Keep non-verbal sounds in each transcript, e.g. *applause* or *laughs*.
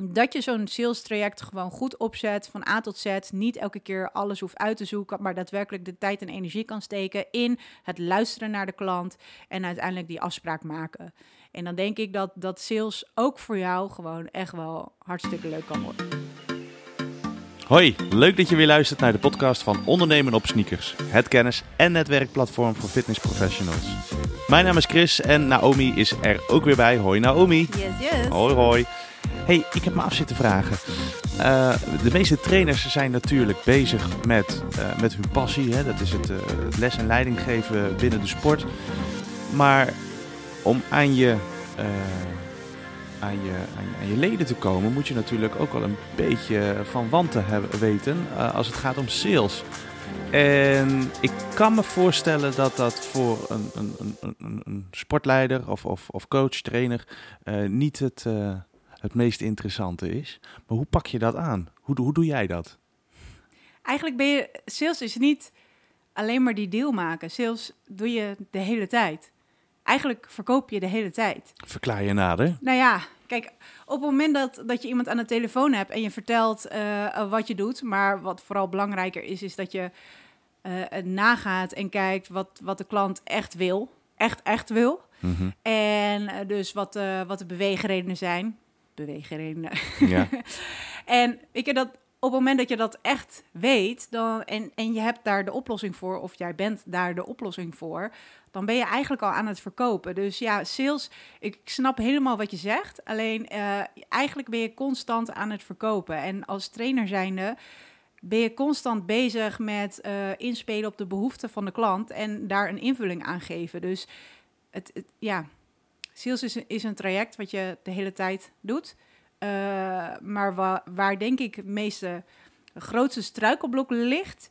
dat je zo'n sales traject gewoon goed opzet van A tot Z. Niet elke keer alles hoeft uit te zoeken, maar daadwerkelijk de tijd en energie kan steken in het luisteren naar de klant en uiteindelijk die afspraak maken. En dan denk ik dat, dat sales ook voor jou gewoon echt wel hartstikke leuk kan worden. Hoi, leuk dat je weer luistert naar de podcast van Ondernemen op Sneakers. Het kennis- en netwerkplatform voor fitnessprofessionals. Mijn naam is Chris en Naomi is er ook weer bij. Hoi Naomi. Yes, yes. Hoi hoi. Hey, ik heb me af zitten vragen. Uh, de meeste trainers zijn natuurlijk bezig met, uh, met hun passie. Hè? Dat is het, het, les en leiding geven binnen de sport. Maar om aan je, aan, je, aan, je, aan je leden te komen, moet je natuurlijk ook wel een beetje van wanten weten als het gaat om sales. En ik kan me voorstellen dat dat voor een, een, een, een sportleider of, of, of coach, trainer, niet het het meest interessante is. Maar hoe pak je dat aan? Hoe, hoe doe jij dat? Eigenlijk ben je, sales is niet alleen maar die deal maken. Sales doe je de hele tijd. Eigenlijk verkoop je de hele tijd. Verklaar je nader? Nou ja, kijk, op het moment dat, dat je iemand aan de telefoon hebt en je vertelt uh, wat je doet, maar wat vooral belangrijker is, is dat je uh, nagaat en kijkt wat, wat de klant echt wil. Echt, echt wil. Mm -hmm. En uh, dus wat, wat de beweegredenen zijn beweegredenen. Ja. *laughs* en ik heb dat op het moment dat je dat echt weet dan, en, en je hebt daar de oplossing voor, of jij bent daar de oplossing voor, dan ben je eigenlijk al aan het verkopen. Dus ja, sales, ik snap helemaal wat je zegt. Alleen uh, eigenlijk ben je constant aan het verkopen. En als trainer zijnde ben je constant bezig met uh, inspelen op de behoeften van de klant en daar een invulling aan geven. Dus het, het ja, Sales is een, is een traject wat je de hele tijd doet. Uh, maar wa waar denk ik het meeste grootste struikelblok ligt,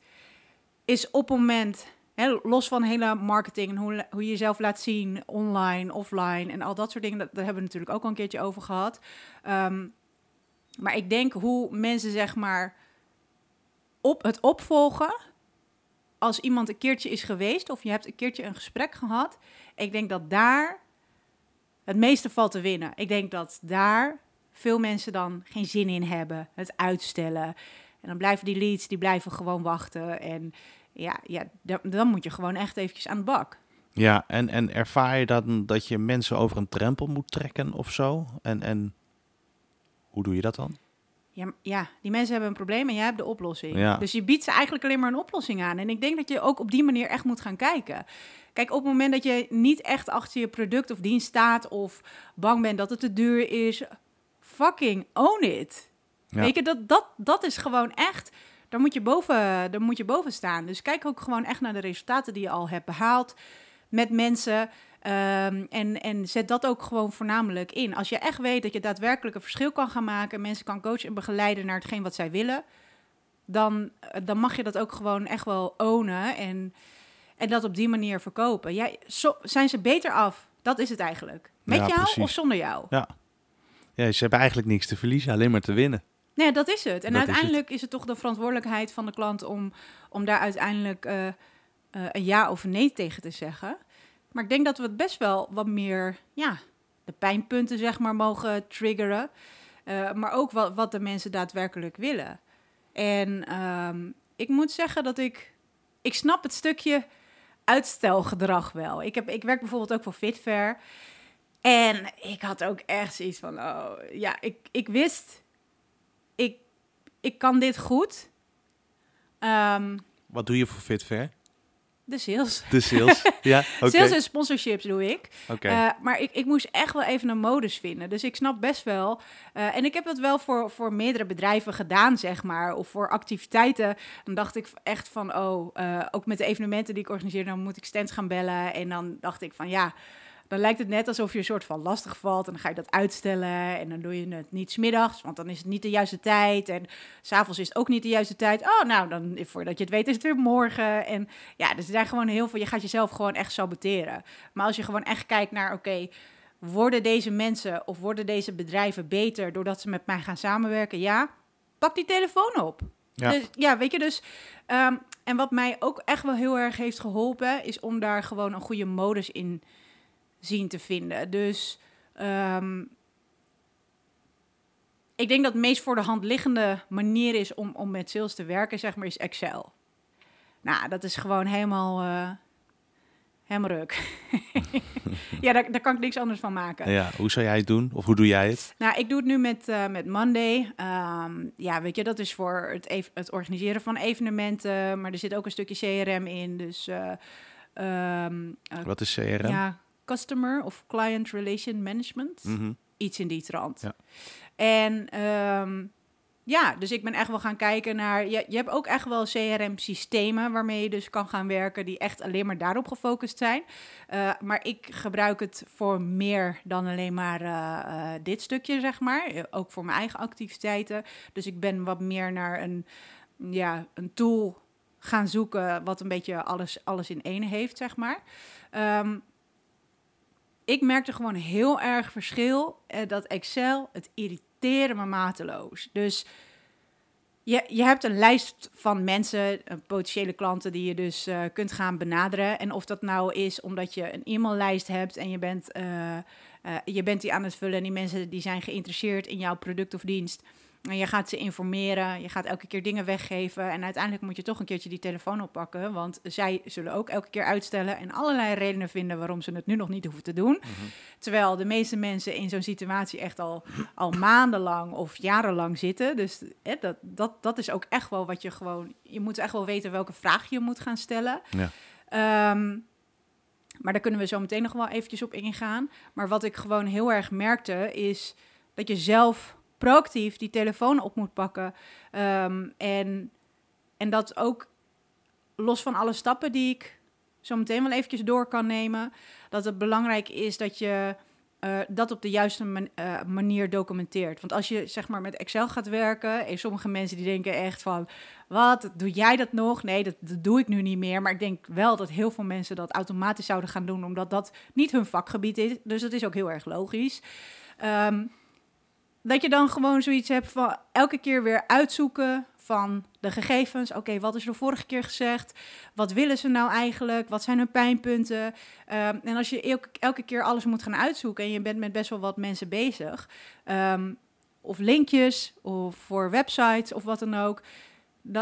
is op het moment, hè, los van hele marketing en hoe, hoe je jezelf laat zien, online, offline en al dat soort dingen, dat, daar hebben we natuurlijk ook al een keertje over gehad. Um, maar ik denk hoe mensen zeg maar op het opvolgen, als iemand een keertje is geweest of je hebt een keertje een gesprek gehad, ik denk dat daar het meeste valt te winnen. Ik denk dat daar veel mensen dan geen zin in hebben, het uitstellen. En dan blijven die leads, die blijven gewoon wachten. En ja, ja dan, dan moet je gewoon echt eventjes aan de bak. Ja, en, en ervaar je dan dat je mensen over een drempel moet trekken of zo? En, en hoe doe je dat dan? Ja, ja, die mensen hebben een probleem en jij hebt de oplossing. Ja. Dus je biedt ze eigenlijk alleen maar een oplossing aan. En ik denk dat je ook op die manier echt moet gaan kijken. Kijk, op het moment dat je niet echt achter je product of dienst staat of bang bent dat het te duur is, fucking own it. Ja. Weet je, dat, dat, dat is gewoon echt, daar moet, je boven, daar moet je boven staan. Dus kijk ook gewoon echt naar de resultaten die je al hebt behaald met mensen. Um, en, en zet dat ook gewoon voornamelijk in. Als je echt weet dat je daadwerkelijk een verschil kan gaan maken, mensen kan coachen en begeleiden naar hetgeen wat zij willen, dan, dan mag je dat ook gewoon echt wel ownen. En en dat op die manier verkopen. Jij, zo, zijn ze beter af? Dat is het eigenlijk. Met jou of zonder jou? Ja. ja, ze hebben eigenlijk niks te verliezen, alleen maar te winnen. Nee, dat is het. En uiteindelijk is het. is het. toch de verantwoordelijkheid van de klant om, om daar uiteindelijk uh, uh, een ja of nee tegen te zeggen. Maar ik denk dat we het best wel wat meer, ja, de pijnpunten zeg maar mogen triggeren. Uh, maar ook wat, wat de mensen daadwerkelijk willen. En um, ik moet zeggen dat ik, ik snap het stukje uitstelgedrag wel. Ik, heb, ik werk bijvoorbeeld ook voor Fitfair. En ik had ook echt zoiets van, oh ja, ik, ik wist, ik, ik kan dit goed. Um, Wat doe je voor Fitfair? De sales. De sales, ja. *laughs* Okay. Sales en sponsorships doe ik. Okay. Uh, maar ik, ik moest echt wel even een modus vinden. Dus ik snap best wel. Uh, en ik heb dat wel voor, voor meerdere bedrijven gedaan, zeg maar. Of voor activiteiten. Dan dacht ik echt van, oh, uh, ook met de evenementen die ik organiseer, dan moet ik stands gaan bellen. En dan dacht ik van, ja, dan lijkt het net alsof je een soort van lastig valt. En dan ga je dat uitstellen. En dan doe je het niet smiddags, want dan is het niet de juiste tijd. En s'avonds is het ook niet de juiste tijd. Oh, nou, dan voordat je het weet is het weer morgen. En ja, dus er zijn gewoon heel veel. Je gaat jezelf gewoon echt saboteren. Maar als je gewoon echt kijkt naar, oké. worden deze mensen of worden deze bedrijven beter doordat ze met mij gaan samenwerken? Ja, pak die telefoon op. Ja, dus, ja weet je, dus. Um, en wat mij ook echt wel heel erg heeft geholpen, is om daar gewoon een goede modus in zien te vinden. Dus um, ik denk dat de meest voor de hand liggende manier is om, om met sales te werken, zeg maar, is Excel. Nou, dat is gewoon helemaal, uh, helemaal ruk. *laughs* ja, daar, daar kan ik niks anders van maken. Ja, hoe zou jij het doen? Of hoe doe jij het? Nou, ik doe het nu met, uh, met Monday. Um, ja, weet je, dat is voor het, het organiseren van evenementen. Maar er zit ook een stukje CRM in. Dus, uh, um, Wat is CRM? Ja, Customer of Client Relation Management. Mm -hmm. Iets in die trant. Ja. En um, ja, dus ik ben echt wel gaan kijken naar. Je, je hebt ook echt wel CRM-systemen waarmee je dus kan gaan werken, die echt alleen maar daarop gefocust zijn. Uh, maar ik gebruik het voor meer dan alleen maar uh, uh, dit stukje, zeg maar. Ook voor mijn eigen activiteiten. Dus ik ben wat meer naar een, ja, een tool gaan zoeken, wat een beetje alles, alles in één heeft, zeg maar. Um, ik merkte gewoon heel erg verschil dat Excel het irriteert irriteren me mateloos. Dus je, je hebt een lijst van mensen, potentiële klanten, die je dus uh, kunt gaan benaderen. En of dat nou is omdat je een e-maillijst hebt en je bent, uh, je bent die aan het vullen en die mensen die zijn geïnteresseerd in jouw product of dienst. En je gaat ze informeren, je gaat elke keer dingen weggeven. En uiteindelijk moet je toch een keertje die telefoon oppakken. Want zij zullen ook elke keer uitstellen en allerlei redenen vinden waarom ze het nu nog niet hoeven te doen. Mhm. Terwijl de meeste mensen in zo'n situatie echt al, al maandenlang of jarenlang zitten. Dus hè, dat, dat, dat is ook echt wel wat je gewoon. Je moet echt wel weten welke vraag je moet gaan stellen. Ja. Um, maar daar kunnen we zo meteen nog wel eventjes op ingaan. Maar wat ik gewoon heel erg merkte is dat je zelf proactief die telefoon op moet pakken. Um, en, en dat ook los van alle stappen die ik zo meteen wel eventjes door kan nemen, dat het belangrijk is dat je uh, dat op de juiste uh, manier documenteert. Want als je zeg maar met Excel gaat werken, en sommige mensen die denken echt van, wat, doe jij dat nog? Nee, dat, dat, doe ik nu niet meer. Maar ik denk wel dat heel veel mensen dat automatisch zouden gaan doen, omdat dat niet hun vakgebied is. Dus dat is ook heel erg logisch. Um, dat je dan gewoon zoiets hebt van elke keer weer uitzoeken van de gegevens. Oké, wat is er vorige keer gezegd? Wat willen ze nou eigenlijk? Wat zijn hun pijnpunten? Um, en als je elke, elke, keer alles moet gaan uitzoeken en je bent met best wel wat mensen bezig, um, of linkjes, of voor websites of wat dan ook.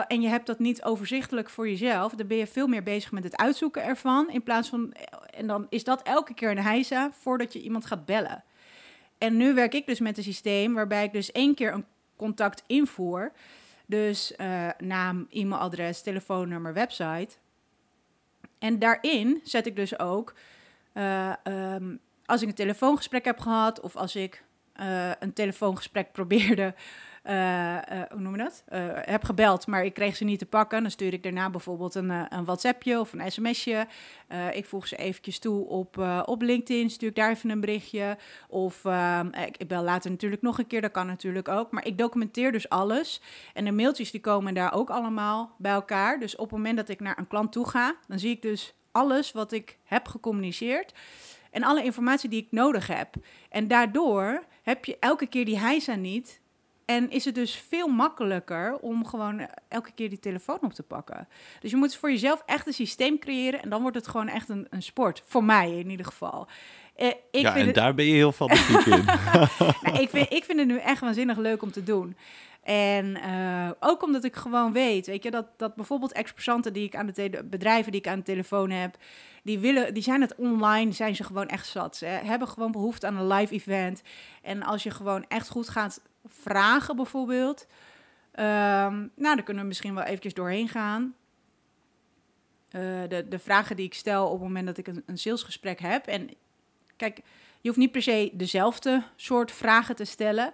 En je hebt dat niet overzichtelijk voor jezelf, dan ben je veel meer bezig met het uitzoeken ervan. In plaats van, en dan is dat elke keer een heisa voordat je iemand gaat bellen. En nu werk ik dus met een systeem waarbij ik dus één keer een contact invoer. Dus uh, naam, e-mailadres, telefoonnummer, website. En daarin zet ik dus ook, uh, um, als ik een telefoongesprek heb gehad of als ik uh, een telefoongesprek *laughs* probeerde hoe noem je dat? Uh, heb gebeld, maar ik kreeg ze niet te pakken. Dan stuur ik daarna bijvoorbeeld een, een WhatsAppje of een sms'je. ik voeg ze eventjes toe op, op LinkedIn, stuur ik daar even een berichtje. Of ehm, ik, ik bel later natuurlijk nog een keer, dat kan natuurlijk ook. Maar ik documenteer dus alles. En de mailtjes die komen daar ook allemaal bij elkaar. Dus op het moment dat ik naar een klant toe ga, dan zie ik dus alles wat ik heb gecommuniceerd. En alle informatie die ik nodig heb. En daardoor heb je elke keer die heisa niet en is het dus veel makkelijker om gewoon elke keer die telefoon op te pakken. Dus je moet voor jezelf echt een systeem creëren en dan wordt het gewoon echt een, een sport. Voor mij in ieder geval. Eh, ik ja, en daar ben je heel fanatiek in. *laughs* *laughs* nou, ik, vind, ik vind het nu echt waanzinnig leuk om te doen. En uh, ook omdat ik gewoon weet, weet je, dat, dat bijvoorbeeld expersanten die ik aan de bedrijven die ik aan de telefoon heb, die willen, die zijn het online, zijn ze gewoon echt zat. Ze hebben gewoon behoefte aan een live event. En als je gewoon echt goed gaat vragen bijvoorbeeld. Um, nou, daar kunnen we misschien wel eventjes doorheen gaan. Uh, de, de vragen die ik stel op het moment dat ik een, een salesgesprek heb. En kijk, je hoeft niet per se dezelfde soort vragen te stellen.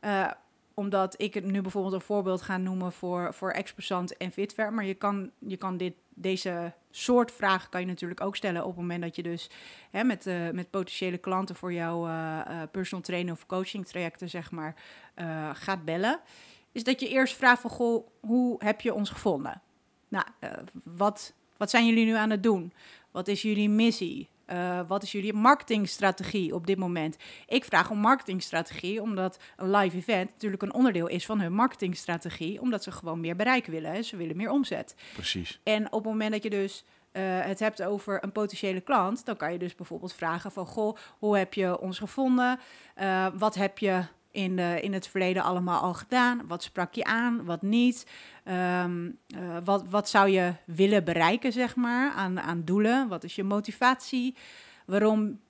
Uh, omdat ik het nu bijvoorbeeld een voorbeeld ga noemen voor, voor Expressant en Fitver. Maar je kan, je kan dit, deze soort vragen kan je natuurlijk ook stellen op het moment dat je dus hè, met, uh, met potentiële klanten voor jouw uh, uh, personal trainer of coaching trajecten zeg maar gaat bellen. Is dat je eerst vraagt van goh, hoe heb je ons gevonden? Nou, wat, wat zijn jullie nu aan het doen? Wat is jullie missie? Uh, wat is jullie marketingstrategie op dit moment? Ik vraag om marketingstrategie, omdat een live event natuurlijk een onderdeel is van hun marketingstrategie, omdat ze gewoon meer bereik willen. Hè? Ze willen meer omzet. Precies. En op het moment dat je dus uh, het hebt over een potentiële klant, dan kan je dus bijvoorbeeld vragen van, goh, hoe heb je ons gevonden? Uh, wat heb je in, in het verleden allemaal al gedaan? Wat sprak je aan, wat niet? Ehm, eh, wat, wat zou je willen bereiken, zeg maar, aan, aan doelen? Wat is je motivatie? Waarom,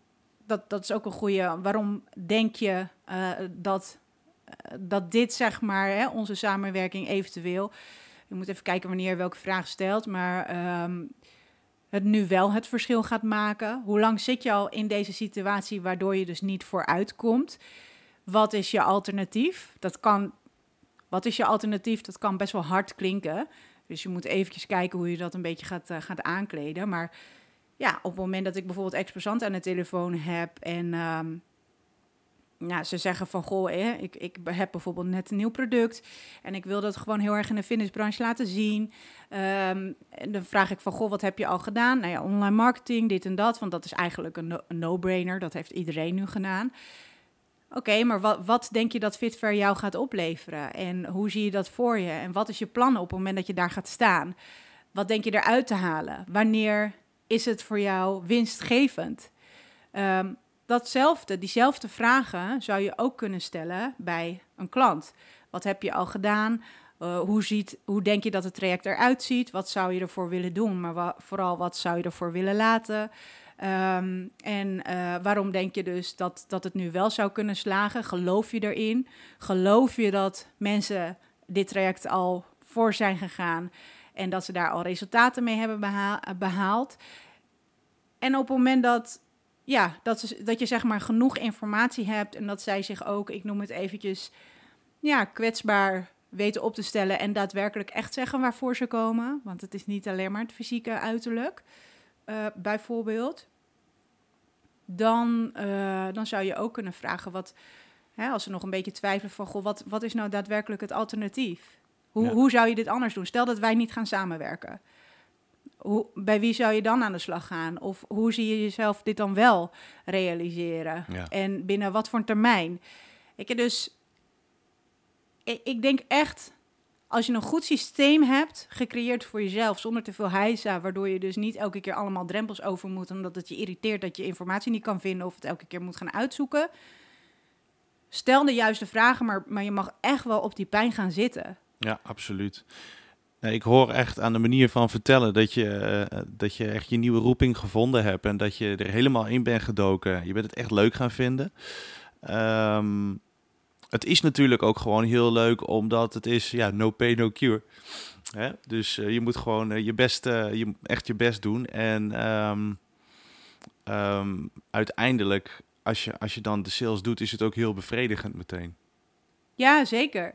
dat, dat is ook een goede, waarom denk je uh, dat, dat dit, zeg maar, hè, onze samenwerking eventueel... Je moet even kijken wanneer je welke vraag stelt, maar... Um, het nu wel het verschil gaat maken? Hoe lang zit je al in deze situatie waardoor je dus niet vooruit komt? Wat is je alternatief? Dat kan, wat is je alternatief? Dat kan best wel hard klinken. Dus je moet eventjes kijken hoe je dat een beetje gaat, uh, gaat aankleden. Maar ja, op het moment dat ik bijvoorbeeld exposant aan de telefoon heb en um, ze zeggen van, goh, eh, ik, ik heb bijvoorbeeld net een nieuw product en ik wil dat gewoon heel erg in de fitnessbranche laten zien. Um, en dan vraag ik van, goh, wat heb je al gedaan? Nou ja, online marketing, dit en dat, want dat is eigenlijk een no-brainer. dat heeft iedereen nu gedaan. Oké, maar wat, wat denk je dat Fitver jou gaat opleveren? En hoe zie je dat voor je? En wat is je plan op het moment dat je daar gaat staan? Wat denk je eruit te halen? Wanneer is het voor jou winstgevend? Um, datzelfde, diezelfde vragen zou je ook kunnen stellen bij een klant. Wat heb je al gedaan? Uh, hoe, ziet, hoe denk je dat het traject eruit ziet? Wat zou je ervoor willen doen? Maar vooral, wat zou je ervoor willen laten? Um, en uh, waarom denk je dus dat, dat het nu wel zou kunnen slagen? Geloof je erin? Geloof je dat mensen dit traject al voor zijn gegaan en dat ze daar al resultaten mee hebben beha behaald? En op het moment dat ja, dat, is, dat je zeg maar genoeg informatie hebt en dat zij zich ook, ik noem het eventjes, ja, kwetsbaar weten op te stellen en daadwerkelijk echt zeggen waarvoor ze komen. Want het is niet alleen maar het fysieke uiterlijk, uh, bijvoorbeeld. Dan, uh, dan zou je ook kunnen vragen wat, hè, als ze nog een beetje twijfelen van, goh, wat, wat is nou daadwerkelijk het alternatief? Hoe, ja. hoe zou je dit anders doen? Stel dat wij niet gaan samenwerken hoe, bij wie zou je dan aan de slag gaan? Of hoe zie je jezelf dit dan wel realiseren? Ja. En binnen wat voor een termijn? Ik, dus, ik, ik, denk echt, als je een goed systeem hebt, gecreëerd voor jezelf, zonder te veel heisa, waardoor je dus niet elke keer allemaal drempels over moet, omdat het je irriteert dat je informatie niet kan vinden of het elke keer moet gaan uitzoeken. Stel de juiste vragen, maar, maar je mag echt wel op die pijn gaan zitten. Ja, absoluut. Ik hoor echt aan de manier van vertellen dat je, uh, dat je echt je nieuwe roeping gevonden hebt en dat je er helemaal in bent gedoken. Je bent het echt leuk gaan vinden. Um, het is natuurlijk ook gewoon heel leuk omdat het is ja, no pay, no cure. Hè? Dus uh, je moet gewoon uh, je best, je, echt je best doen. En um, um, uiteindelijk, als je, als je dan de sales doet, is het ook heel bevredigend meteen. Ja, zeker.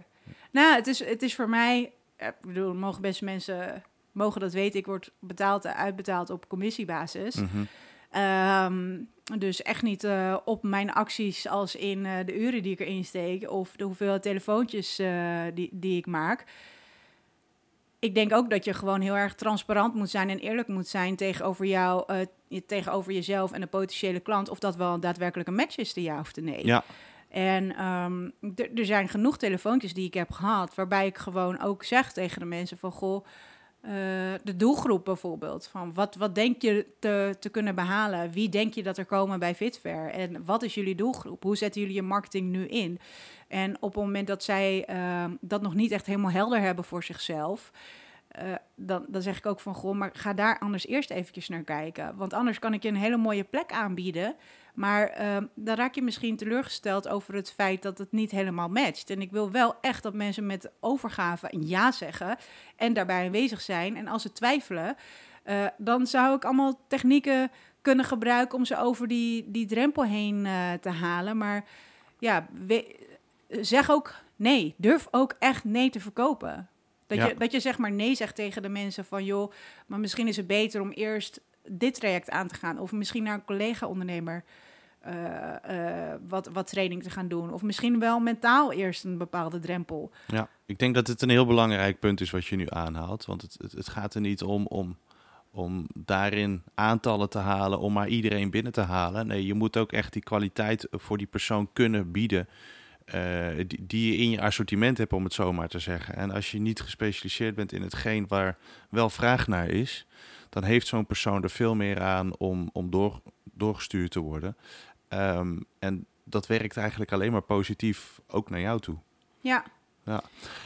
Nou, het is, het is voor mij ik bedoel, mogen best mensen mogen dat weten. Ik word betaald, uitbetaald op commissiebasis. Mm um, dus echt niet uh, op mijn acties als in uh, de uren die ik erin steek of de hoeveelheid telefoontjes uh, die, die ik maak. Ik denk ook dat je gewoon heel erg transparant moet zijn en eerlijk moet zijn tegenover jou, tegenover jezelf en de potentiële klant, of dat wel daadwerkelijk een match is te ja of te nee. Ja. En um, er zijn genoeg telefoontjes die ik heb gehad, waarbij ik gewoon ook zeg tegen de mensen van goh, uh, de doelgroep bijvoorbeeld. Van wat, wat denk je te, te kunnen behalen? Wie denk je dat er komen bij Fitfair? En wat is jullie doelgroep? Hoe zetten jullie je marketing nu in? En op het moment dat zij uh, dat nog niet echt helemaal helder hebben voor zichzelf. Uh, dan, dan zeg ik ook van, goh, maar ga daar anders eerst eventjes naar kijken. Want anders kan ik je een hele mooie plek aanbieden. Maar uh, dan raak je misschien teleurgesteld over het feit dat het niet helemaal matcht. En ik wil wel echt dat mensen met overgave een ja zeggen en daarbij aanwezig zijn. En als ze twijfelen, uh, dan zou ik allemaal technieken kunnen gebruiken om ze over die, die drempel heen uh, te halen. Maar ja, we, zeg ook nee. Durf ook echt nee te verkopen. Dat, ja. je, dat je zeg maar nee zegt tegen de mensen van joh, maar misschien is het beter om eerst dit traject aan te gaan. Of misschien naar een collega-ondernemer uh, uh, wat, wat training te gaan doen. Of misschien wel mentaal eerst een bepaalde drempel. Ja, ik denk dat het een heel belangrijk punt is wat je nu aanhaalt. Want het, het, gaat er niet om, om, om daarin aantallen te halen, om maar iedereen binnen te halen. Nee, je moet ook echt die kwaliteit voor die persoon kunnen bieden. Uh, die, die, je in je assortiment hebt, om het zo maar te zeggen. En als je niet gespecialiseerd bent in hetgeen waar wel vraag naar is, dan heeft zo'n persoon er veel meer aan om, om door, doorgestuurd te worden. Um, en dat werkt eigenlijk alleen maar positief ook naar jou toe. Ja. Ja.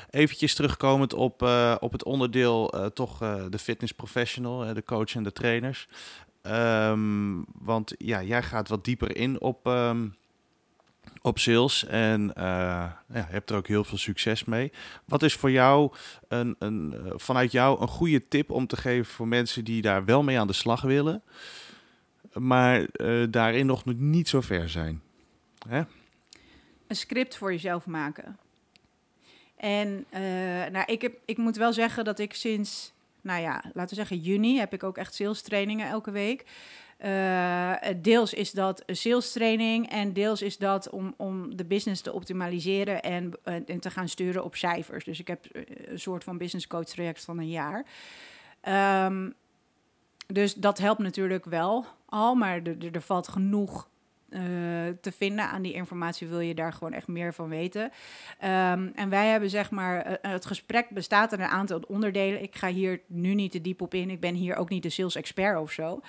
Eventjes terugkomend op, uh, op het onderdeel uh, toch uh, de fitness professional, de coach en de trainers. Um, want ja, jij gaat wat dieper in op, um, op sales en ja, hebt er ook heel veel succes mee. Wat is voor jou een, een, vanuit jou een goede tip om te geven voor mensen die daar wel mee aan de slag willen, maar daarin nog niet zo ver zijn? Hè? Een script voor jezelf maken. En uh, nou, ik, heb, ik moet wel zeggen dat ik sinds, nou ja, laten we zeggen juni, heb ik ook echt sales trainingen elke week. Uh, deels is dat sales training en deels is dat om, om de business te optimaliseren en, en te gaan sturen op cijfers. Dus ik heb een soort van business coach traject van een jaar. Um, dus dat helpt natuurlijk wel al, maar er, valt genoeg te vinden aan die informatie, wil je daar gewoon echt meer van weten. Um, en wij hebben zeg maar, het gesprek bestaat uit een aantal onderdelen. Ik ga hier nu niet te diep op in. Ik ben hier ook niet de sales expert of zo.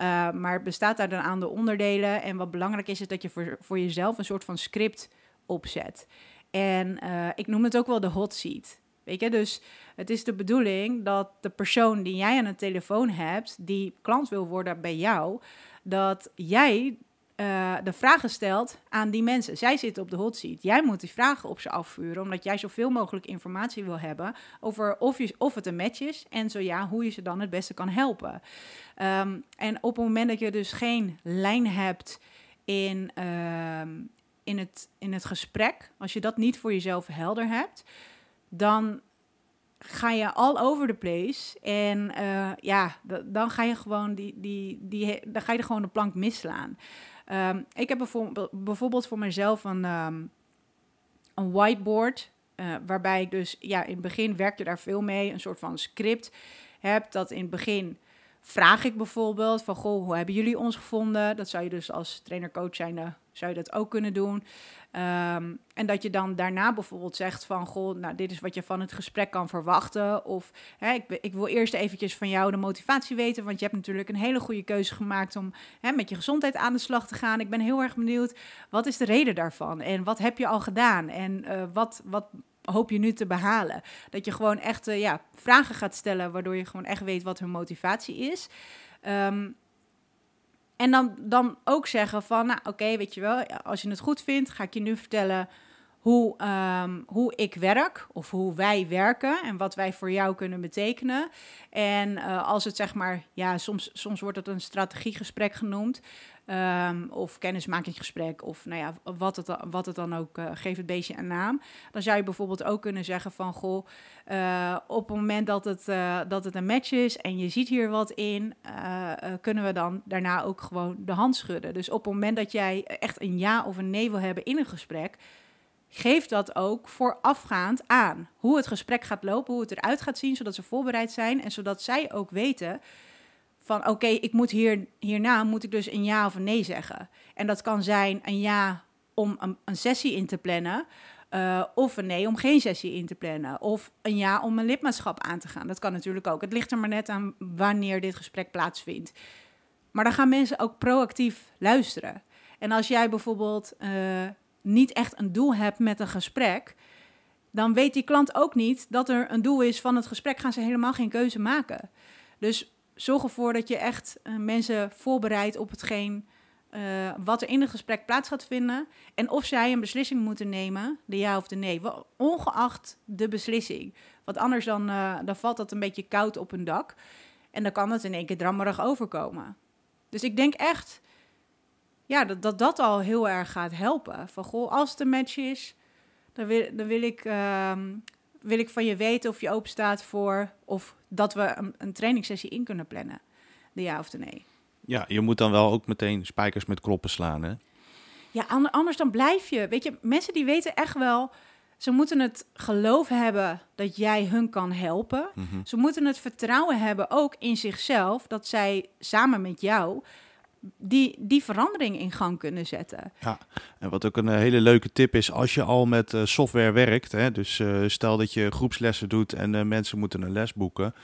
Uh, maar het bestaat uit een aantal onderdelen. En wat belangrijk is, is dat je voor, voor jezelf een soort van script opzet. En ik noem het ook wel de hot seat. Weet je, dus het is de bedoeling dat de persoon die jij aan de telefoon hebt, die klant wil worden bij jou, dat jij uh, de vragen stelt aan die mensen. Zij zitten op de hot seat. Jij moet die vragen op ze afvuren, omdat jij zoveel mogelijk informatie wil hebben over of, je, of het een match is en zo ja, hoe je ze dan het beste kan helpen. Um, en op het moment dat je dus geen lijn hebt in, um, in, het, in het gesprek, als je dat niet voor jezelf helder hebt, dan ga je all over the place. En uh, ja, dan ga je gewoon die, die, die, dan ga je er gewoon de plank misslaan. Um, ik heb bijvoorbeeld voor mezelf een, um, een whiteboard. Uh, waarbij ik dus, ja, in het begin werkte daar veel mee. Een soort van script heb. Dat in het begin vraag ik bijvoorbeeld van, goh, hoe hebben jullie ons gevonden? Dat zou je dus als trainer-coach zou je dat ook kunnen doen. Um, en dat je dan daarna bijvoorbeeld zegt van, goh, nou, dit is wat je van het gesprek kan verwachten. Of hè, ik, ik, wil eerst eventjes van jou de motivatie weten, want je hebt natuurlijk een hele goede keuze gemaakt om hè, met je gezondheid aan de slag te gaan. Ik ben heel erg benieuwd, wat is de reden daarvan? En wat heb je al gedaan? En uh, wat, wat hoop je nu te behalen? Dat je gewoon echt uh, ja, vragen gaat stellen, waardoor je gewoon echt weet wat hun motivatie is. Um, en dan, dan ook zeggen van, nou oké, weet je wel, als je het goed vindt, ga ik je nu vertellen hoe, um, hoe ik werk of hoe wij werken en wat wij voor jou kunnen betekenen. En uh, als het zeg maar, ja, soms, soms wordt het een strategiegesprek genoemd. Um, of kennismakingsgesprek, of nou ja, wat het, wat het dan ook, uh, geef het beestje een naam. Dan zou je bijvoorbeeld ook kunnen zeggen van, goh, uh, op het moment dat het, uh, dat het een match is en je ziet hier wat in, kunnen we dan daarna ook gewoon de hand schudden. Dus op het moment dat jij echt een ja of een nee wil hebben in een gesprek, geef dat ook voorafgaand aan. Hoe het gesprek gaat lopen, hoe het eruit gaat zien, zodat ze voorbereid zijn en zodat zij ook weten van oké, ik moet hier, hierna moet ik dus een ja of een nee zeggen. En dat kan zijn een ja om een, een sessie in te plannen. Uh, of een nee om geen sessie in te plannen. Of een ja om een lidmaatschap aan te gaan. Dat kan natuurlijk ook. Het ligt er maar net aan wanneer dit gesprek plaatsvindt. Maar dan gaan mensen ook proactief luisteren. En als jij bijvoorbeeld uh, niet echt een doel hebt met een gesprek, dan weet die klant ook niet dat er een doel is van het gesprek. Gaan ze helemaal geen keuze maken. Dus zorg ervoor dat je echt uh, mensen voorbereidt op hetgeen uh, wat er in het gesprek plaats gaat vinden. En of zij een beslissing moeten nemen, de ja of de nee. Ongeacht de beslissing. Want anders dan, uh, dan valt dat een beetje koud op een dak. En dan kan het in één keer drammerig overkomen. Dus ik denk echt ja, dat, dat dat al heel erg gaat helpen. Van goh, als het een match is, dan wil, dan wil ik um, wil ik van je weten of je open staat voor of dat we een, een trainingssessie in kunnen plannen. De ja of de nee. Ja, je moet dan wel ook meteen spijkers met kloppen slaan, hè? Ja, anders dan blijf je. Weet je, mensen die weten echt wel. Ze moeten het geloof hebben dat jij hun kan helpen. Mm -hmm. Ze moeten het vertrouwen hebben ook in zichzelf dat zij samen met jou die, die verandering in gang kunnen zetten. Ja, en wat ook een eh, hele leuke tip is, als je al met uh, software werkt, hè, dus uh, stel dat je groepslessen doet en uh, mensen moeten een les boeken,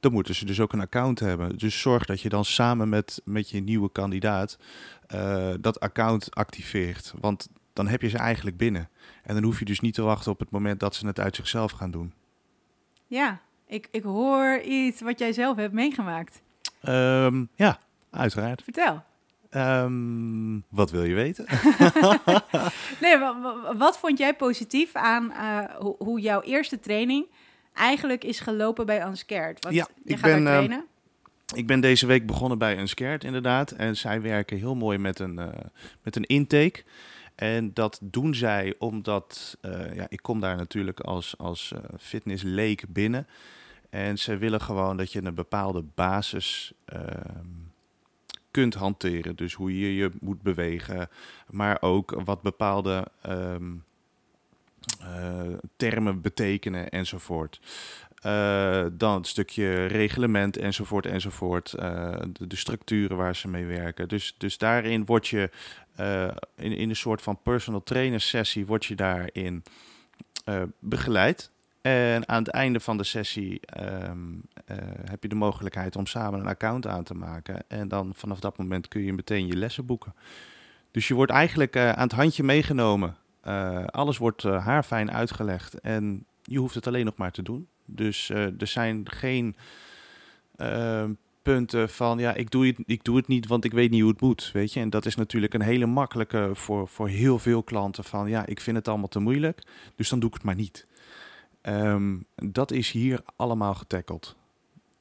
dan moeten ze dus ook een account hebben. Dus zorg dat je dan samen met, met je nieuwe kandidaat eh, dat account activeert. Want dan heb je ze eigenlijk binnen. En dan hoef je dus niet te wachten op het moment dat ze het uit zichzelf gaan doen. Ja, ik, ik hoor iets wat jij zelf hebt meegemaakt. Ehm, ja, uiteraard. Vertel. Ehm, wat wil je weten? *laughs* nee, wat, vond jij positief aan uh, hoe jouw eerste training eigenlijk is gelopen bij Unscared? Want ja, je ik gaat ben, daar trainen. ik ben deze week begonnen bij Unscared inderdaad. En zij werken heel mooi met een, uh, met een intake. En dat doen zij omdat, uh, ja, ik kom daar natuurlijk als, als fitnessleek binnen. En ze willen gewoon dat je een bepaalde basis uh, kunt hanteren. Dus hoe je je moet bewegen, maar ook wat bepaalde um, termen betekenen enzovoort. Uh, dan het stukje reglement enzovoort enzovoort. Uh, de, de, structuren waar ze mee werken. Dus, dus daarin word je in, in een soort van personal trainer sessie word je daarin begeleid. En aan het einde van de sessie um, heb je de mogelijkheid om samen een account aan te maken. En dan vanaf dat moment kun je meteen je lessen boeken. Dus je wordt eigenlijk aan het handje meegenomen. alles wordt haarfijn uitgelegd en je hoeft het alleen nog maar te doen. Dus er zijn geen uh, punten van ja, ik doe, het, ik doe het niet, want ik weet niet hoe het moet. Weet je, en dat is natuurlijk een hele makkelijke voor, voor heel veel klanten van ja, ik vind het allemaal te moeilijk, dus dan doe ik het maar niet. Um, dat is hier allemaal getackeld.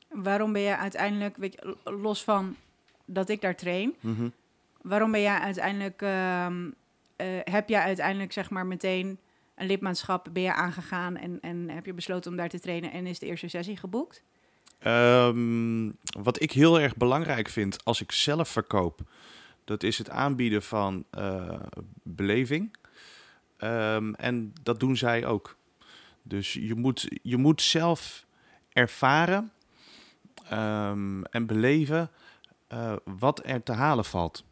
Waarom ben je uiteindelijk, weet je, los van dat ik daar train, mm -hmm. waarom ben jij uiteindelijk, um, uh, heb jij uiteindelijk zeg maar meteen een lidmaatschap ben je aangegaan en, en heb je besloten om daar te trainen en is de eerste sessie geboekt? Um, wat ik heel erg belangrijk vind als ik zelf verkoop, dat is het aanbieden van uh, beleving. Um, en dat doen zij ook. Dus je moet, je moet zelf ervaren um, en beleven uh, wat er te halen valt.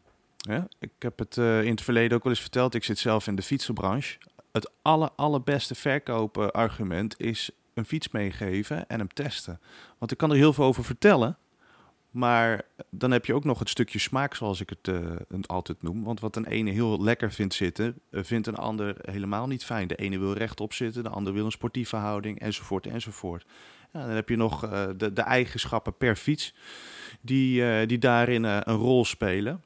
Ik heb het uh, in het verleden ook wel eens verteld. Ik zit zelf in de fietsenbranche het aller, allerbeste verkopen argument is een fiets meegeven en hem testen. Want ik kan er heel veel over vertellen. Maar dan heb je ook nog het stukje smaak, zoals ik het uh, altijd noem. Want wat een ene heel lekker vindt zitten, uh, vindt een ander helemaal niet fijn. De ene wil rechtop zitten, de ander wil een sportieve houding, enzovoort, enzovoort. Ja, dan heb je nog uh, de, de, eigenschappen per fiets die, die daarin een rol spelen.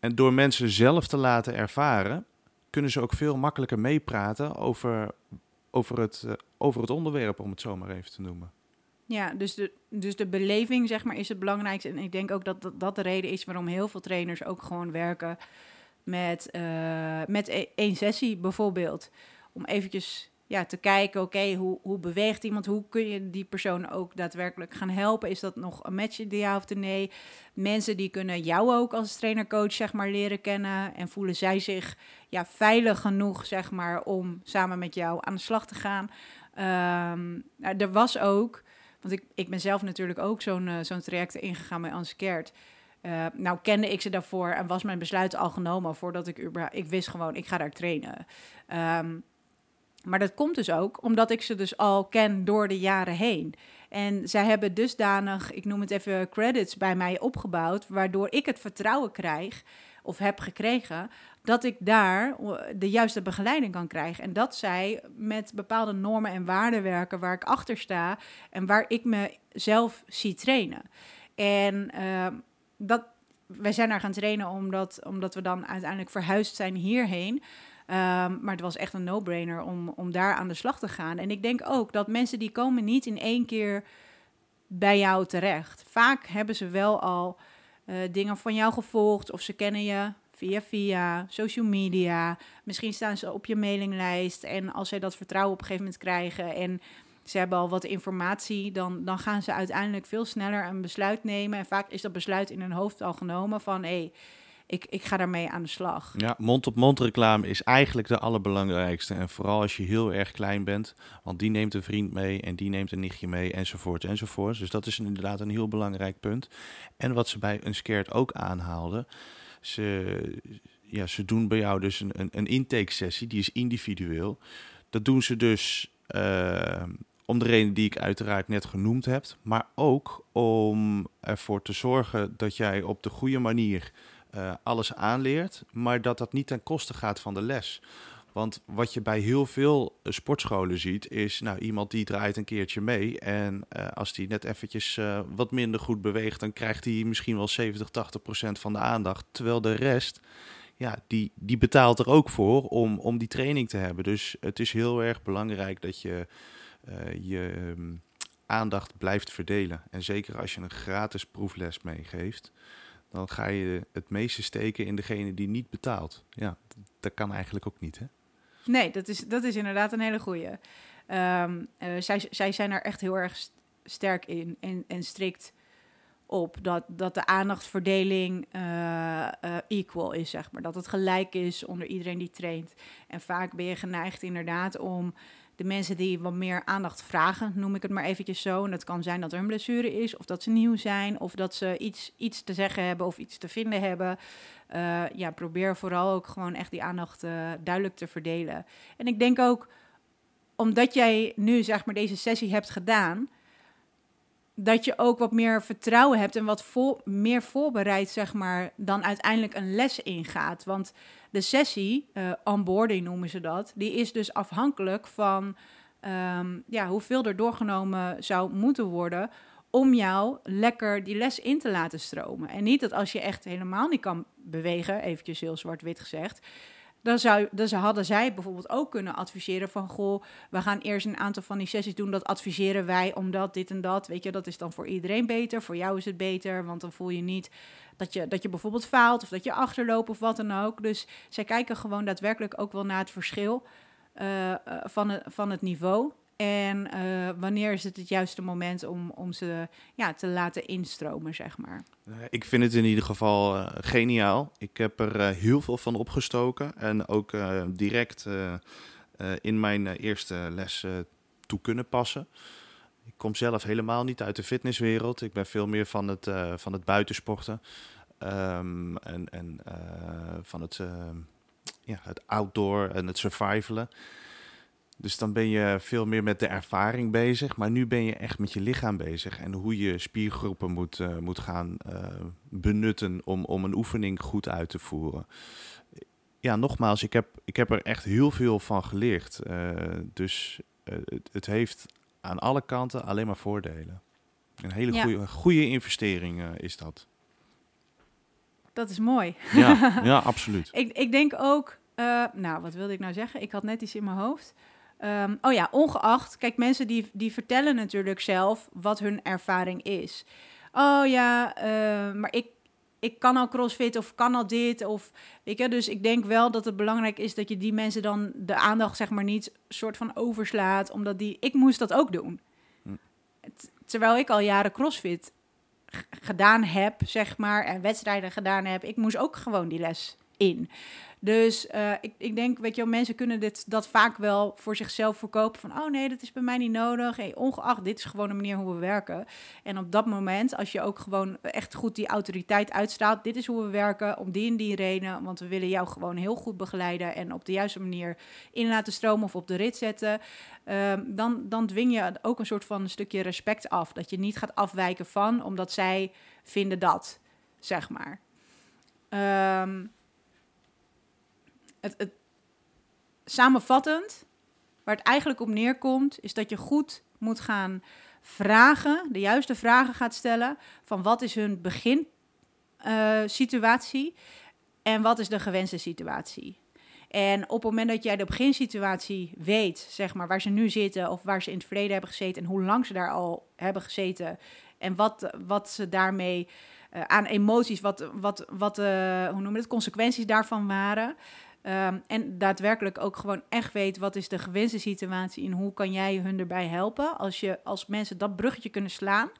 En door mensen zelf te laten ervaren, kunnen ze ook veel makkelijker meepraten over, over, het, over het onderwerp, om het zo maar even te noemen. Ja, dus de, dus de beleving, zeg maar, is het belangrijkste. En ik denk ook dat dat, de reden is waarom heel veel trainers ook gewoon werken met, uh, met e-, één sessie bijvoorbeeld. Om eventjes ja, te kijken, oké, hoe, hoe beweegt iemand? Hoe kun je die persoon ook daadwerkelijk gaan helpen? Is dat nog een match ja of nee? Mensen die kunnen jou ook als trainer-coach, zeg maar, leren kennen. En voelen zij zich ja, veilig genoeg, zeg maar, om samen met jou aan de slag te gaan. Um, er was ook, want ik, ben zelf natuurlijk ook zo'n uh, zo'n traject ingegaan bij Anskeert. Uh, nou kende ik ze daarvoor en was mijn besluit al genomen voordat ik. Ik wist gewoon, ik ga daar trainen. Um, maar dat komt dus ook omdat ik ze dus al ken door de jaren heen. En zij hebben dusdanig, ik noem het even credits, bij mij opgebouwd, waardoor ik het vertrouwen krijg of heb gekregen dat ik daar de juiste begeleiding kan krijgen. En dat zij met bepaalde normen en waarden werken waar ik achter sta en waar ik mezelf zie trainen. En uh, dat, wij zijn daar gaan trainen omdat, omdat we dan uiteindelijk verhuisd zijn hierheen. Um, maar het was echt een no-brainer om, om daar aan de slag te gaan. En ik denk ook dat mensen die komen niet in één keer bij jou terecht. Vaak hebben ze wel al uh, dingen van jou gevolgd of ze kennen je via via social media. Misschien staan ze op je mailinglijst en als zij dat vertrouwen op een gegeven moment krijgen en ze hebben al wat informatie, dan, dan gaan ze uiteindelijk veel sneller een besluit nemen. En vaak is dat besluit in hun hoofd al genomen van hé, hey, ik, ik ga daarmee aan de slag. Ja, mond-op-mond reclame is eigenlijk de allerbelangrijkste. En vooral als je heel erg klein bent, want die neemt een vriend mee en die neemt een nichtje mee enzovoort enzovoort. Dus dat is inderdaad een heel belangrijk punt. En wat ze bij Unscared ook aanhaalden, ze, ja, ze doen bij jou dus een, een, een intake sessie, die is individueel. Dat doen ze dus uh, om de reden die ik uiteraard net genoemd heb, maar ook om ervoor te zorgen dat jij op de goede manier uh, alles aanleert, maar dat dat niet ten koste gaat van de les. Want wat je bij heel veel sportscholen ziet, is nou, iemand die draait een keertje mee. En uh, als die net eventjes wat minder goed beweegt, dan krijgt hij misschien wel 70, 80 procent van de aandacht. Terwijl de rest, ja, die, die betaalt er ook voor om, om die training te hebben. Dus het is heel erg belangrijk dat je je um, aandacht blijft verdelen. En zeker als je een gratis proefles meegeeft dan ga je het meeste steken in degene die niet betaalt. Ja, dat kan eigenlijk ook niet, hè? Nee, dat is, dat is inderdaad een hele goeie. Um, uh, zij, zij zijn er echt heel erg sterk in en, en strikt op dat, dat de aandachtverdeling uh, uh, equal is, zeg maar. Dat het gelijk is onder iedereen die traint. En vaak ben je geneigd inderdaad om de mensen die wat meer aandacht vragen, noem ik het maar eventjes zo. En dat kan zijn dat er een blessure is, of dat ze nieuw zijn, of dat ze iets, iets te zeggen hebben of iets te vinden hebben. Uh, ja, probeer vooral ook gewoon echt die aandacht uh, duidelijk te verdelen. En ik denk ook, omdat jij nu zeg maar deze sessie hebt gedaan, dat je ook wat meer vertrouwen hebt en wat vol, meer voorbereid, zeg maar, dan uiteindelijk een les ingaat. Want de sessie, uh, onboarding noemen ze dat, die is dus afhankelijk van um, ja, hoeveel er doorgenomen zou moeten worden om jou lekker die les in te laten stromen. En niet dat als je echt helemaal niet kan bewegen, eventjes heel zwart-wit gezegd, dan, zou, dan hadden zij bijvoorbeeld ook kunnen adviseren van... goh, we gaan eerst een aantal van die sessies doen. Dat adviseren wij omdat dit en dat. Weet je, dat is dan voor iedereen beter. Voor jou is het beter, want dan voel je niet dat je, dat je bijvoorbeeld faalt... of dat je achterloopt of wat dan ook. Dus zij kijken gewoon daadwerkelijk ook wel naar het verschil uh, van, het, van het niveau... En uh, wanneer is het het juiste moment om, om ze ja, te laten instromen, zeg maar? Ik vind het in ieder geval uh, geniaal. Ik heb er uh, heel veel van opgestoken en ook direct in mijn eerste les toe kunnen passen. Ik kom zelf helemaal niet uit de fitnesswereld. Ik ben veel meer van het, van het buitensporten um, en, en van het, ja, het outdoor en het survivalen. Dus dan ben je veel meer met de ervaring bezig. Maar nu ben je echt met je lichaam bezig. En hoe je spiergroepen moet, uh, moet gaan uh, benutten om, om een oefening goed uit te voeren. Ja, nogmaals, ik heb, ik heb er echt heel veel van geleerd. Uh, dus het, het, heeft aan alle kanten alleen maar voordelen. Een hele ja. goede, goede investering is dat. Dat is mooi. Ja, *laughs* ja absoluut. ik, ik denk ook, nou, wat wilde ik nou zeggen? Ik had net iets in mijn hoofd. Um, oh ja, ongeacht. Kijk, mensen die, die vertellen natuurlijk zelf wat hun ervaring is. Oh ja, uh, maar ik, ik kan al crossfit of kan al dit. Of, weet je, dus ik denk wel dat het belangrijk is dat je die mensen dan de aandacht zeg maar niet soort van overslaat. Omdat die, ik moest dat ook doen. Hm. Terwijl ik al jaren crossfit gedaan heb, zeg maar, en wedstrijden gedaan heb. Ik moest ook gewoon die les in. Dus uh, ik, ik denk, weet je mensen kunnen dit, dat vaak wel voor zichzelf verkopen. Van, oh nee, dat is bij mij niet nodig. Hey, ongeacht, dit is gewoon een manier hoe we werken. En op dat moment, als je ook gewoon echt goed die autoriteit uitstraalt. Dit is hoe we werken, om die en die reden. Want we willen jou gewoon heel goed begeleiden. En op de juiste manier in laten stromen of op de rit zetten. Um, dan, dan dwing je ook een soort van een stukje respect af. Dat je niet gaat afwijken van, omdat zij vinden dat, zeg maar. Um, het, samenvattend, waar het eigenlijk op neerkomt, is dat je goed moet gaan vragen, de juiste vragen gaat stellen van wat is hun beginsituatie uh, en wat is de gewenste situatie. En op het moment dat jij de beginsituatie weet, zeg maar, waar ze nu zitten of waar ze in het verleden hebben gezeten en hoe lang ze daar al hebben gezeten en wat, wat ze daarmee uh, aan emoties, wat, wat, wat uh, hoe noem je het, consequenties daarvan waren, Um, en daadwerkelijk ook gewoon echt weet wat is de gewenste situatie en hoe kan jij hun erbij helpen. Als, je, als mensen dat bruggetje kunnen slaan,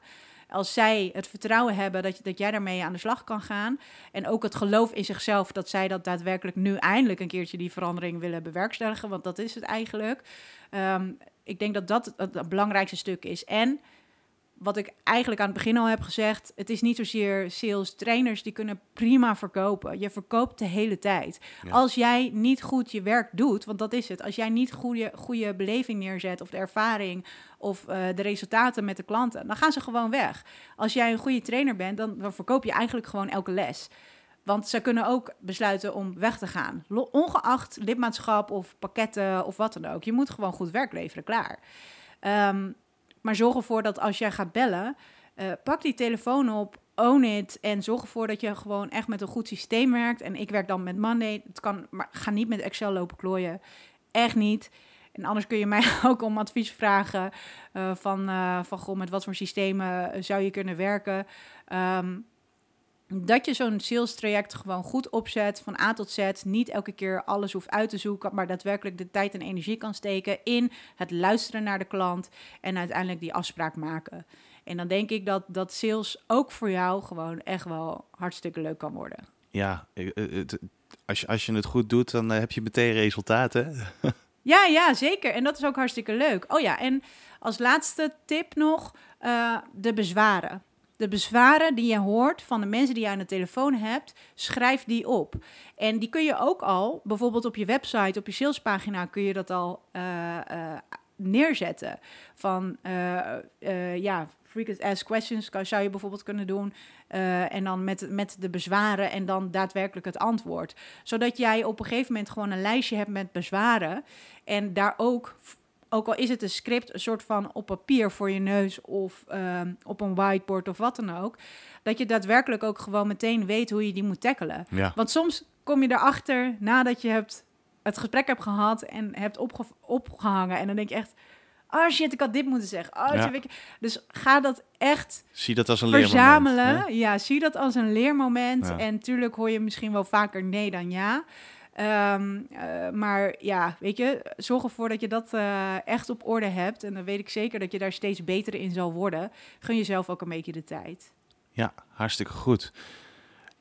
als zij het vertrouwen hebben dat, je, dat jij daarmee aan de slag kan gaan. En ook het geloof in zichzelf dat zij dat daadwerkelijk nu eindelijk een keertje die verandering willen bewerkstelligen. Want dat is het eigenlijk. Um, ik denk dat dat het, het belangrijkste stuk is. En wat ik eigenlijk aan het begin al heb gezegd, het is niet zozeer sales. Trainers die kunnen prima verkopen. Je verkoopt de hele tijd. Ja. Als jij niet goed je werk doet, want dat is het. Als jij niet goede, goede beleving neerzet of de ervaring of eh, de resultaten met de klanten, dan gaan ze gewoon weg. Als jij een goede trainer bent, dan, dan verkoop je eigenlijk gewoon elke les. Want ze kunnen ook besluiten om weg te gaan. Ongeacht lidmaatschap of pakketten of wat dan ook. Je moet gewoon goed werk leveren, klaar. Ehm, maar zorg ervoor dat als jij gaat bellen, eh, pak die telefoon op, own it en zorg ervoor dat je gewoon echt met een goed systeem werkt. En ik werk dan met Monday. Het kan, maar ga niet met Excel lopen klooien. Echt niet. En anders kun je mij *laughs* ook om advies vragen eh, van, eh, van goh, met wat voor systemen zou je kunnen werken. Ehm, dat je zo'n sales traject gewoon goed opzet van A tot Z. Niet elke keer alles hoeft uit te zoeken, maar daadwerkelijk de tijd en energie kan steken in het luisteren naar de klant en uiteindelijk die afspraak maken. En dan denk ik dat, dat sales ook voor jou gewoon echt wel hartstikke leuk kan worden. Ja, eh, eh, als, je, als je het goed doet, dan eh, heb je meteen resultaten. *laughs* Ja, ja, zeker. En dat is ook hartstikke leuk. Oh ja, en als laatste tip nog, de bezwaren. De bezwaren die je hoort van de mensen die je aan de telefoon hebt, schrijf die op. En die kun je ook al, bijvoorbeeld op je website, op je salespagina, kun je dat al eh, eh, neerzetten. Van, eh, ja, frequent asked questions zou je bijvoorbeeld kunnen doen. en dan met, met de bezwaren en dan daadwerkelijk het antwoord. Zodat jij op een gegeven moment gewoon een lijstje hebt met bezwaren. En daar ook, ook al is het een script, een soort van op papier voor je neus of ehm, op een whiteboard of wat dan ook. Dat je daadwerkelijk ook gewoon meteen weet hoe je die moet tackelen. Ja, Want soms kom je erachter nadat je hebt het gesprek hebt gehad en hebt opge opgehangen. En dan denk je echt, oh shit, ik had dit moeten zeggen. Oh, Ja. Dus ga dat echt zie dat als een verzamelen. leermoment. Ja, zie dat als een leermoment. Ja. En tuurlijk hoor je misschien wel vaker nee dan ja. Ehm, eh, maar ja, weet je, zorg ervoor dat je dat eh, echt op orde hebt. En dan weet ik zeker dat je daar steeds beter in zal worden. Gun jezelf ook een beetje de tijd. Ja, hartstikke goed.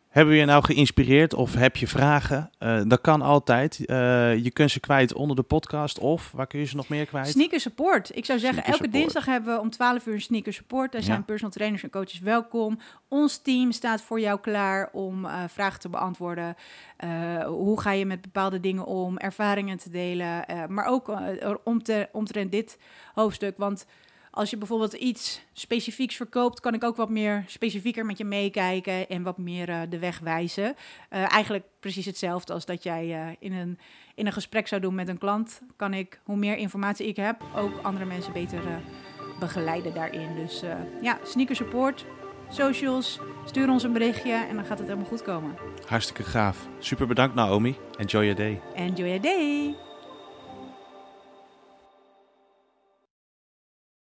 Hebben we je nou geïnspireerd of heb je vragen? Eh, dat kan altijd. Eh, je kunt ze kwijt onder de podcast of waar kun je ze nog meer kwijt? Sneaker support. Ik zou zeggen, Sneaker elke support. dinsdag hebben we om 12 uur een sneaker support. Daar Ja. zijn personal trainers en coaches welkom. Ons team staat voor jou klaar om eh, vragen te beantwoorden. Eh, hoe ga je met bepaalde dingen om? Ervaringen te delen. eh, maar ook om te, omtrent dit hoofdstuk. Want als je bijvoorbeeld iets specifieks verkoopt, kan ik ook wat meer specifieker met je meekijken en wat meer eh, de weg wijzen. Eh, eigenlijk precies hetzelfde als dat jij eh, in, een, in een gesprek zou doen met een klant. Kan ik, hoe meer informatie ik heb, ook andere mensen beter begeleiden daarin. Dus ja, sneaker support, socials, stuur ons een berichtje en dan gaat het helemaal goed komen. Hartstikke gaaf. Super bedankt Naomi. Enjoy your day. Enjoy your day!